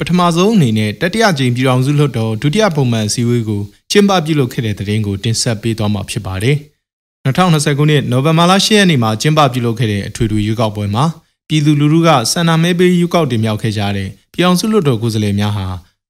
ပထမဆုံးအနေနဲ့တတိယကြိမ်ပြည်တော်စုလွှတ်တော်ဒုတိယပုံမှန်အစည်းအဝေးကိုကျင်းပပြုလုပ်ခဲ့တဲ့သတင်းကိုတင်ဆက်ပေးသွားမှာဖြစ်ပါတယ်။2020ခုနှစ်နိုဝင်ဘာလ10ရက်နေ့မှာကျင်းပပြုလုပ်ခဲ့တဲ့အထွေထွေရွေးကောက်ပွဲမှာပြည်သူလူထုကဆန္ဒမဲပေးရွေးကောက်တင်မြှောက်ခဲ့ကြတဲ့ပြည်အောင်စုလွှတ်တော်ကိုယ်စားလှယ်များဟာ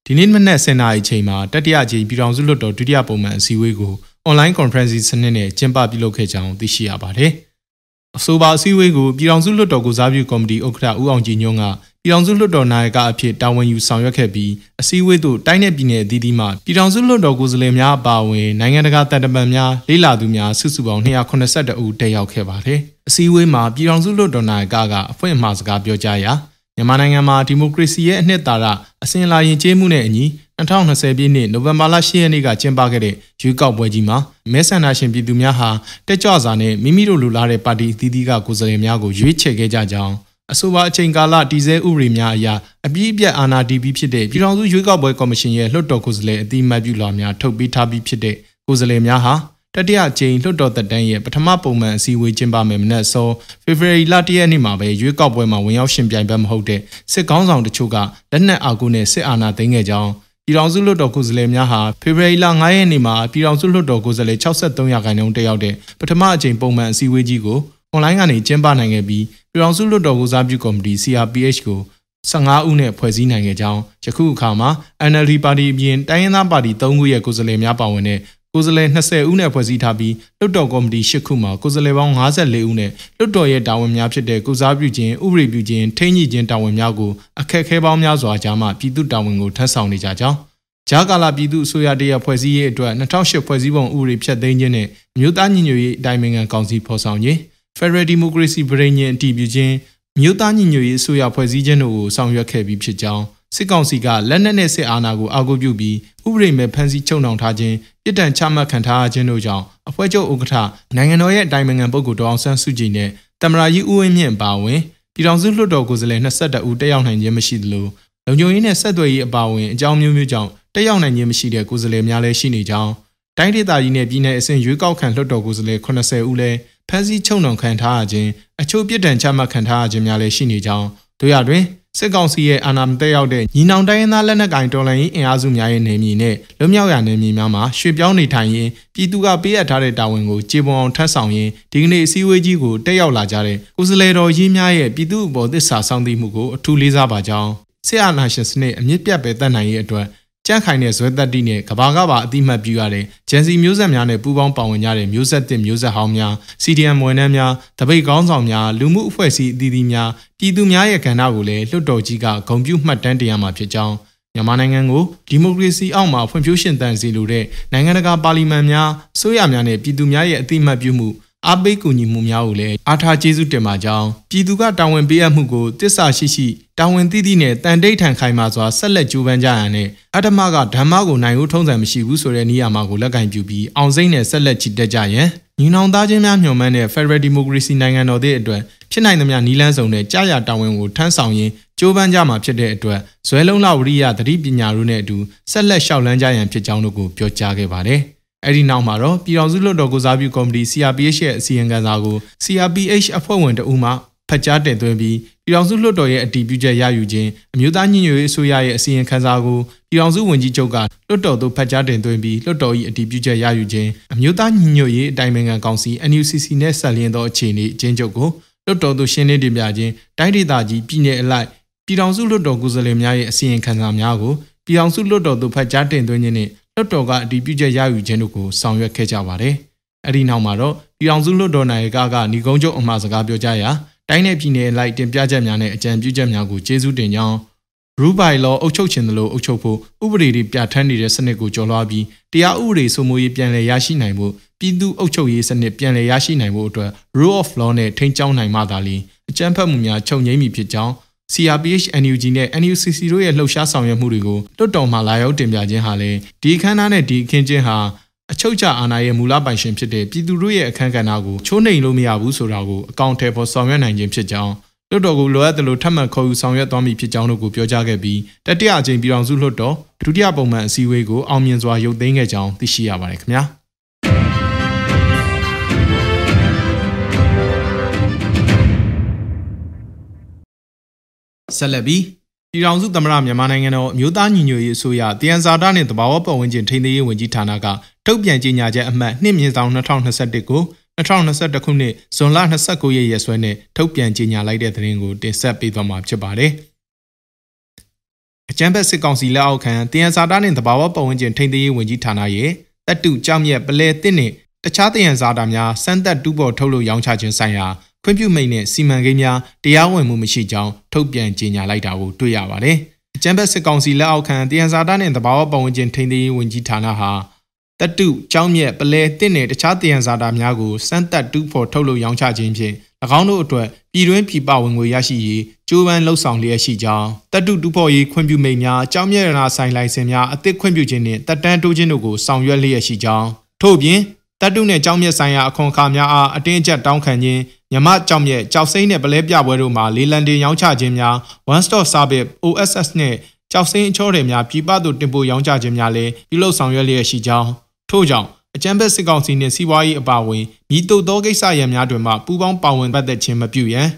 ဒီနေ့မနက်10:00နာရီချိန်မှာတတိယကြိမ်ပြည်အောင်စုလွှတ်တော်ဒုတိယပုံမှန်အစည်းအဝေးကို online conference စနစ်နဲ့ကျင်းပပြုလုပ်ခဲ့ကြောင်းသိရှိရပါတယ်။အဆိုပါအစည်းအဝေးကိုပြည်အောင်စုလွှတ်တော်ကိုစားပြုကော်မတီဥက္ကဋ္ဌဦးအောင်ကြည်ညွန့်က ပြည်ထောင်စုလွှတ်တော်နာယကအဖြစ်တာဝန်ယူဆောင်ရွက်ခဲ့ပြီးအစည်းအဝေးသို့တိုင်းနယ်ပြည်နယ်အသီးသီးမှပြည်ထောင်စုလွှတ်တော်ကိုယ်စားလှယ်များအပါအဝင်နိုင်ငံတကာတပ်တပံများလေးလာသူများစုစုပေါင်း282ဦးတက်ရောက်ခဲ့ပါတယ်။အစည်းအဝေးမှာပြည်ထောင်စုလွှတ်တော်နာယကကအဖွင့်အမှာစကားပြောကြားရာမြန်မာနိုင်ငံမှာဒီမိုကရေစီရဲ့အနှစ်သာရအစဉ်အလာယဉ်ကျေးမှုနဲ့အညီ2020ပြည့်နှစ်နိုဝင်ဘာလ10ရက်နေ့ကကျင်းပခဲ့တဲ့ရွေးကောက်ပွဲကြီးမှာမဲဆန္ဒရှင်ပြည်သူများဟာတက်ကြွစွာနဲ့မိမိတို့လူလာတဲ့ပါတီအသီးသီးကကိုယ်စားလှယ်များကိုရွေးချယ်ခဲ့ကြကြောင်း အဆိုပါအချိန်ကာလတည်ဆဲဥပဒေများအရအပြည့်အပြတ်အာဏာတည်ပြီးဖြစ်တဲ့ပြည်ထောင်စုရွေးကောက်ပွဲကော်မရှင်ရဲ့လွှတ်တော်ကိုယ်စားလှယ်အတိအမှတ်ပြုလွှာများထုတ်ပေးထားပြီးဖြစ်တဲ့ကိုယ်စားလှယ်များဟာတတိယကြိမ်လွှတ်တော်သက်တမ်းရဲ့ပထမပုံမှန်အစည်းအဝေးကျင်းပမယ်မနက်စောဖေဖော်ဝါရီလ၁ရက်နေ့မှာပဲရွေးကောက်ပွဲမှာဝင်ရောက်ရှင်ပြိုင်ဘက်မဟုတ်တဲ့စစ်ကောင်းဆောင်တချို့ကလက်နက်အာကိုနဲ့စစ်အာဏာသိမ်းခဲ့ကြောင်းပြည်ထောင်စုလွှတ်တော်ကိုယ်စားလှယ်များဟာဖေဖော်ဝါရီလ9ရက်နေ့မှာပြည်ထောင်စုလွှတ်တော်ကိုယ်စားလှယ်63ရာခိုင်နှုန်းတက်ရောက်တဲ့ပထမအကြိမ်ပုံမှန်အစည်းအဝေးကြီးကိုအွန်လိုင်းကနေကျင်းပနိုင်ခဲ့ပြီး ပြည်ထောင်စုလွှတ်တော်ကိုစားပြုကော်မတီ CRPH ကို15ဦးနဲ့ဖွဲ့စည်းနိုင်ခဲ့ကြောင်းယခုအခါမှာ NLD ပါတီအပြင်တိုင်းရင်းသားပါတီ3ခုရဲ့ကိုယ်စားလှယ်များပါဝင်တဲ့ကိုယ်စားလှယ်20ဦးနဲ့ဖွဲ့စည်းထားပြီးလွှတ်တော်ကော်မတီ10ခုမှာကိုယ်စားလှယ်ပေါင်း54ဦးနဲ့လွှတ်တော်ရဲ့တာဝန်များဖြစ်တဲ့ကုစားပြုခြင်းဥပဒေပြုခြင်းထိန်းညှိခြင်းတာဝန်များကိုအခက်အခဲပေါင်းများစွာကြားမှပြည်သူတာဝန်ကိုထမ်းဆောင်နေကြကြောင်းဂျာကာလာပြည်သူ့အစိုးရတရဖွဲ့စည်းရေးအတွက်2008ဖွဲ့စည်းပုံဥပဒေဖြတ်သိမ်းခြင်းနဲ့မြို့သားညီညွတ်ရေးအတိုင်းအမြံကောင်စီဖော်ဆောင်ခြင်း Federal Democracy ပြည်ညင်အတည်ပြုခြင်းမြို့သားညီညွတ်ရေးအစိုးရဖွဲ့စည်းခြင်းတို့ကိုဆောင်ရွက်ခဲ့ပြီးဖြစ်ကြောင်းစစ်ကောင်စီကလက်နက်နဲ့စစ်အာဏာကိုအာကိုပြုပြီးဥပဒေမဲ့ဖမ်းဆီးချုပ်နှောင်ထားခြင်းပြစ်ဒဏ်ချမှတ်ခံထားခြင်းတို့ကြောင့်အဖွဲ့ချုပ်ဥက္ကဋ္ဌနိုင်ငံတော်ရဲ့အတိုင်ပင်ခံပုဂ္ဂိုလ်ဒေါအောင်ဆန်းစုကြည်နဲ့တမရာကြီးဦးဝင်းမြင့်ပါဝင်ပြည်ထောင်စုလွှတ်တော်ကိုယ်စားလှယ်22ဦးတက်ရောက်နိုင်ခြင်းမရှိသလိုလုံခြုံရေးနဲ့ဆက်သွယ်ရေးအပါအဝင်အကြောင်းမျိုးမျိုးကြောင့်တက်ရောက်နိုင်ခြင်းမရှိတဲ့ကိုယ်စားလှယ်များလည်းရှိနေကြောင်းတိုင်းဒေသကြီးနဲ့ပြည်내အဆင့်ရွေးကောက်ခံလွှတ်တော်ကိုယ်စားလှယ်80ဦးလည်း ဖမ်းဆီးချုပ်နှောင်ခံထားရခြင်းအချို့ပြစ်ဒဏ်ချမှတ်ခံထားရခြင်းများလည်းရှိနေကြောင်းတို့ရတွင်စစ်ကောင်စီရဲ့အာဏာမတက်ရောက်တဲ့ညီနောင်တိုင်းရင်းသားလက်နက်ကိုင်တော်လှန်ရေးအင်အားစုများရဲ့နေမြေနဲ့လွတ်မြောက်ရာနေမြေများမှာရွှေ့ပြောင်းနေထိုင်ရင်းပြည်သူကပေးအပ်ထားတဲ့တာဝန်ကိုကျေပွန်အောင်ထမ်းဆောင်ရင်းဒီကနေ့အစည်းအဝေးကြီးကိုတက်ရောက်လာကြတဲ့ကိုယ်စားလှယ်တော်ကြီးများရဲ့ပြည်သူ့အပေါ်သစ္စာဆောင်သိမှုကိုအထူးလေးစားပါကြောင်းစစ်အာဏာရှင်စနစ်အမြင့်ပြတ်ပဲတတ်နိုင်ရေးအတွက် ကြန့်ခိုင်တဲ့ဇွဲသက်တိနဲ့ကဘာကပါအတိမတ်ပြုရတဲ့ဂျန်စီမျိုးဆက်များနဲ့ပူးပေါင်းပါဝင်ကြတဲ့မျိုးဆက်တစ်မျိုးဆက်ဟောင်းများ CDM ဝန်ထမ်းများတပိတ်ကောင်းဆောင်များလူမှုအဖွဲ့အစည်းအသီးသီးများပြည်သူများရဲ့ကဏ္ဍကိုလည်းလွှတ်တော်ကြီးကဂုဏ်ပြုမှတ်တမ်းတင်ရမှာဖြစ်ကြောင်းမြန်မာနိုင်ငံကိုဒီမိုကရေစီအောက်မှာဖွံ့ဖြိုးရှင်သန်စေလိုတဲ့နိုင်ငံတကာပါလီမန်များအစိုးရများနဲ့ပြည်သူများရဲ့အသိမှတ်ပြုမှု အားပေးကူညီမှုများကိုလည်းအားထားကျေးဇူးတင်ပါကြောင်းပြည်သူကတာဝန်ပေးအပ်မှုကိုတစ္ဆာရှိရှိတာဝန်သိသိနဲ့တန်တိတ်ထန်ခိုင်မာစွာဆက်လက်ကြိုးပမ်းကြရန်နဲ့အတ္တမကဓမ္မကိုနိုင်ဦးထုံးစံမရှိဘူးဆိုတဲ့နေရာမှာကိုလက်ကင်ပြုပြီးအောင်စိမ့်နဲ့ဆက်လက်ချီတက်ကြရန်ညီနောင်သားချင်းများမျှော်မှန်းတဲ့ Federal Democracy နိုင်ငံတော်သည့်အတွက်ဖြစ်နိုင်သမျှနီလန်းစုံနဲ့ကြာရတာဝန်ကိုထမ်းဆောင်ရင်းကြိုးပမ်းကြမှာဖြစ်တဲ့အတွက်ဇွဲလုံးလဝရိယသတိပညာတို့နဲ့အတူဆက်လက်လျှောက်လန်းကြရန်ဖြစ်ကြောင်းတို့ကိုပြောကြားခဲ့ပါတယ်။ အဲဒီနောက်မှာတော့ပြည်တော်စုလွှတ်တော်ကိုစားပြုကော်မတီ CRPH ရဲ့အစည်းအဝေးစာကို CRPH အဖွဲ့ဝင်တအူးမှဖတ်ကြားတင်သွင်းပြီးပြည်တော်စုလွှတ်တော်ရဲ့အတည်ပြုချက်ရယူခြင်းအမျိုးသားညီညွတ်ရေးအစိုးရရဲ့အစည်းအဝေးစာကိုပြည်တော်စုဝန်ကြီးချုပ်ကလွှတ်တော်သို့ဖတ်ကြားတင်သွင်းပြီးလွှတ်တော်၏အတည်ပြုချက်ရယူခြင်းအမျိုးသားညီညွတ်ရေးအတိုင်ပင်ခံကောင်စီ NUCC နဲ့ဆက်လျင်းသောအခြေအနေအချင်းချုပ်ကိုလွှတ်တော်သို့ရှင်းလင်းတင်ပြခြင်းတိုင်းဒေသကြီးပြည်내အလိုက်ပြည်ထောင်စုလွှတ်တော်ကိုယ်စားလှယ်များရဲ့အစီရင်ခံစာများကိုပြည်ထောင်စုလွှတ်တော်သို့ဖတ်ကြားတင်သွင်းခြင်းနှင့် လွှတ်တော်ကအတည်ပြုချက်ရယူခြင်းတို့ကိုဆောင်ရွက်ခဲ့ကြပါတယ်။အဲဒီနောက်မှာတော့ပြည်အောင်စုလွှတ်တော်နိုင်ကကညီကုန်းချုပ်အမှားစကားပြောကြရာတိုင်းနယ်ပြည်နယ်လိုက်တင်ပြချက်များနဲ့အကြံပြုချက်များကိုကျေးဇူးတင်ကြောင်းရူဘိုင်လောအုပ်ချုပ်ခြင်းသလိုအုပ်ချုပ်ဖို့ဥပဒေတွေပြဋ္ဌာန်းနေတဲ့စနစ်ကိုကျော်လွှားပြီးတရားဥပဒေစိုးမိုးရေးပြန်လည်ရရှိနိုင်ဖို့ပြည်သူအုပ်ချုပ်ရေးစနစ်ပြန်လည်ရရှိနိုင်ဖို့အတွက် rule of law နဲ့ထိန်းကျောင်းနိုင်မှသာလျှင်အကြမ်းဖက်မှုများချုပ်ငြိမ်းမည်ဖြစ်ကြောင်း CRPH NUG နဲ့ NUCC တို့ရဲ့လှုပ်ရှားဆောင်ရွက်မှုတွေကိုလွတ်တော်မှလာရောက်တင်ပြခြင်းဟာလည်းဒီအခမ်းအနားနဲ့ဒီအခင်းချင်းဟာအချုပ်ချအာဏာရဲ့မူလပိုင်ရှင်ဖြစ်တဲ့ပြည်သူတို့ရဲ့အခမ်းကဏ္ဍကိုချိုးနှိမ်လို့မရဘူးဆိုတာကိုအကောင့်ထဲပေါ်ဆောင်ရွက်နိုင်ခြင်းဖြစ်ကြောင်းလွှတ်တော်ကိုလိုအပ်သလိုထပ်မံခေါ်ယူဆောင်ရွက်သွားမည်ဖြစ်ကြောင်းတို့ကိုပြောကြားခဲ့ပြီးတတိယအကြိမ်ပြည်ထောင်စုလွှတ်တော်ဒုတိယပုံမှန်အစည်းအဝေးကိုအောင်မြင်စွာရုပ်သိမ်းခဲ့ကြောင်းသိရှိရပါတယ်ခင်ဗျာ ဆက်လက်ပြီးပြည်ထောင်စုသမ္မတမြန်မာနိုင်ငံတော်အမျိုးသားညီညွတ်ရေးအစိုးရတယံဇာတာနှင့်တဘာဝပတ်ဝန်းကျင်ထိန်းသိမ်းရေးဝန်ကြီးဌာနကထုတ်ပြန်ကြေညာချက်အမှတ်2မြင်းဆောင်2021ကို2021ခုနှစ်ဇွန်လ29ရက်ရက်စွဲနဲ့ထုတ်ပြန်ကြေညာလိုက်တဲ့သတင်းကိုတင်ဆက်ပေးသွားမှာဖြစ်ပါတယ်။အကြံဖက်စစ်ကောင်စီလက်အောက်ခံတယံဇာတာနှင့်တဘာဝပတ်ဝန်းကျင်ထိန်းသိမ်းရေးဝန်ကြီးဌာနရဲ့တပ်တုကြောင့်မြက်ပလဲတစ်နှင့်တခြားတယံဇာတာများစမ်းသက်တူးပေါ်ထုတ်လို့ရောင်းချခြင်းဆိုင်ရာ ခွင့်ပြုမိန့်နဲ့စီမံကိန်းများတရားဝင်မှုမရှိကြောင်းထုတ်ပြန်ကြေညာလိုက်တာကိုတွေ့ရပါတယ်။အကြံဖက်စစ်ကောင်စီလက်အောက်ခံတယံဇာတာနှင့်တဘာဝပတ်ဝန်းကျင်ထိန်းသိမ်းရေးဝန်ကြီးဌာနဟာတတုကြောင်းမြက်ပလဲတင့်နဲ့တခြားတယံဇာတာများကိုစမ်းသက်တူးဖော်ထုတ်လုပ်ရောင်းချခြင်းဖြင့်၎င်းတို့အတွက်ပြည်တွင်းပြည်ပဝင်ငွေရရှိရေးကြိုးပမ်းလှုပ်ဆောင်လျက်ရှိကြောင်းတတုတူးဖော်ရေးခွင့်ပြုမိန့်များကြောင်းမြက်ရနာဆိုင်လိုင်စင်များအသစ်ခွင့်ပြုခြင်းနှင့်တက်တန်းတိုးခြင်းတို့ကိုဆောင်ရွက်လျက်ရှိကြောင်းထို့ပြင်တတုနှင့်ကြောင်းမြက်ဆိုင်ရာအခွန်အခါများအားအတင်းအကျပ်တောင်းခံခြင်း မြမကြောင်မြက်ကြောက်စိမ့်နဲ့ပလဲပြပွဲတို့မှာလေးလံတင်ရောင်းချခြင်းများ one stop service OSS နဲ့ကြောက်စိမ့်အချောတွေများပြည်ပသို့တင်ပို့ရောင်းချခြင်းများလည်းပြုလုပ်ဆောင်ရွက်လျက်ရှိကြောင်းထို့ကြောင့်အကြံဖက်စစ်ကောင်စီနှင့်စီးပွားရေးအပါအဝင်မိတုသောကိစ္စရန်များတွင်မှပူးပေါင်းပါဝင်ပတ်သက်ခြင်းမပြုရန်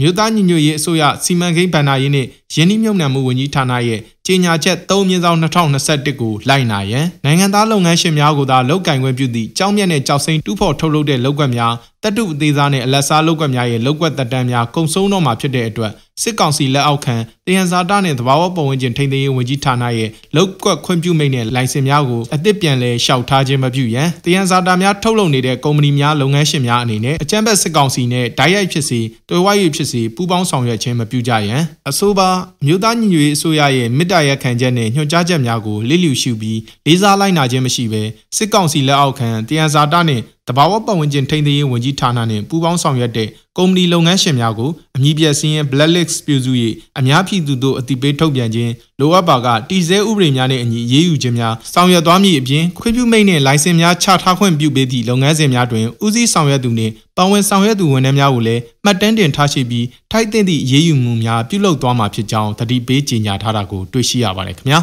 မြို့သားညီညွတ်ရေးအစိုးရစီမံကိန်းဗဏ္ဍာရေးနှင့်ယင်းနှိမ့်မြုံမှုဝန်ကြီးဌာနရဲ့ ကြေညာချက်3မြင်းဆောင်2021ကိုလိုက်နာရန်နိုင်ငံသားလုပ်ငန်းရှင်များကိုသာလောက်ကင်ခွင့်ပြုသည့်ကြောင်းမြတ်နဲ့ကြောက်စိမ့်တူးဖော်ထုတ်လုပ်တဲ့လုပ်ကွက်များတတုအသေးစားနဲ့အလက်စားလုပ်ကွက်များရဲ့လုပ်ကွက်တက်တန်းများကုံဆုံးတော့မှာဖြစ်တဲ့အတွက် စစ်ကောင်စီလက်အောက်ခံတယံဇာတာနဲ့သဘာဝပတ်ဝန်းကျင်ထိန်းသိမ်းရေးဝန်ကြီးဌာနရဲ့လုပ်ကွက်ခွင့်ပြုမိန့်နဲ့လိုင်စင်များကိုအသစ်ပြန်လည်လျှောက်ထားခြင်းမပြုရန်တယံဇာတာများထုတ်လုပ်နေတဲ့ကုမ္ပဏီများလုပ်ငန်းရှင်များအနေနဲ့အကြမ်းဖက်စစ်ကောင်စီနဲ့ဓာတ်ရိုက်ဖြစ်စေတွေ့ဝိုင်းရဖြစ်စေပူးပေါင်းဆောင်ရွက်ခြင်းမပြုကြရန်အဆိုပါမြို့သားညီညွတ်ရေးအစိုးရရဲ့မေတ္တာရပ်ခံချက်နဲ့ညွှန်ကြားချက်များကိုလစ်လျူရှုပြီးလေးစားလိုက်နာခြင်းမရှိဘဲစစ်ကောင်စီလက်အောက်ခံတယံဇာတာနဲ့ တဘာဝပတ်ဝန်းကျင်ထိန်းသိမ်းရေးဝန်ကြီးဌာနနဲ့ပူးပေါင်းဆောင်ရွက်တဲ့ကုမ္ပဏီလုပ်ငန်းရှင်များကိုအမည်ပြစင်းရဲ့ blacklist ပြုစု၍အများပြည်သူတို့အတိပေးထုတ်ပြန်ခြင်းလိုအပ်ပါကတည်ဆဲဥပဒေများနဲ့အညီရေးယူခြင်းများဆောင်ရွက်သွားမည်အပြင်ခွင့်ပြုမိန့်နဲ့လိုင်စင်များချထားခွင့်ပြုပေးသည့်လုပ်ငန်းစဉ်များတွင်ဦးစီးဆောင်ရွက်သူနှင့်ပါဝင်ဆောင်ရွက်သူဝန်ထမ်းများကိုလည်းမှတ်တမ်းတင်ထားရှိပြီးထိုက်သင့်သည့်ရေးယူမှုများပြုလုပ်သွားမှာဖြစ်ကြောင်းတတိပေးကြေညာထားတာကိုတွေ့ရှိရပါတယ်ခင်ဗျာ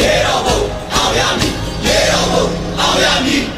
ရေတော်ဘုံအောင်ရမည်ရေတော်ဘုံအောင်ရမည်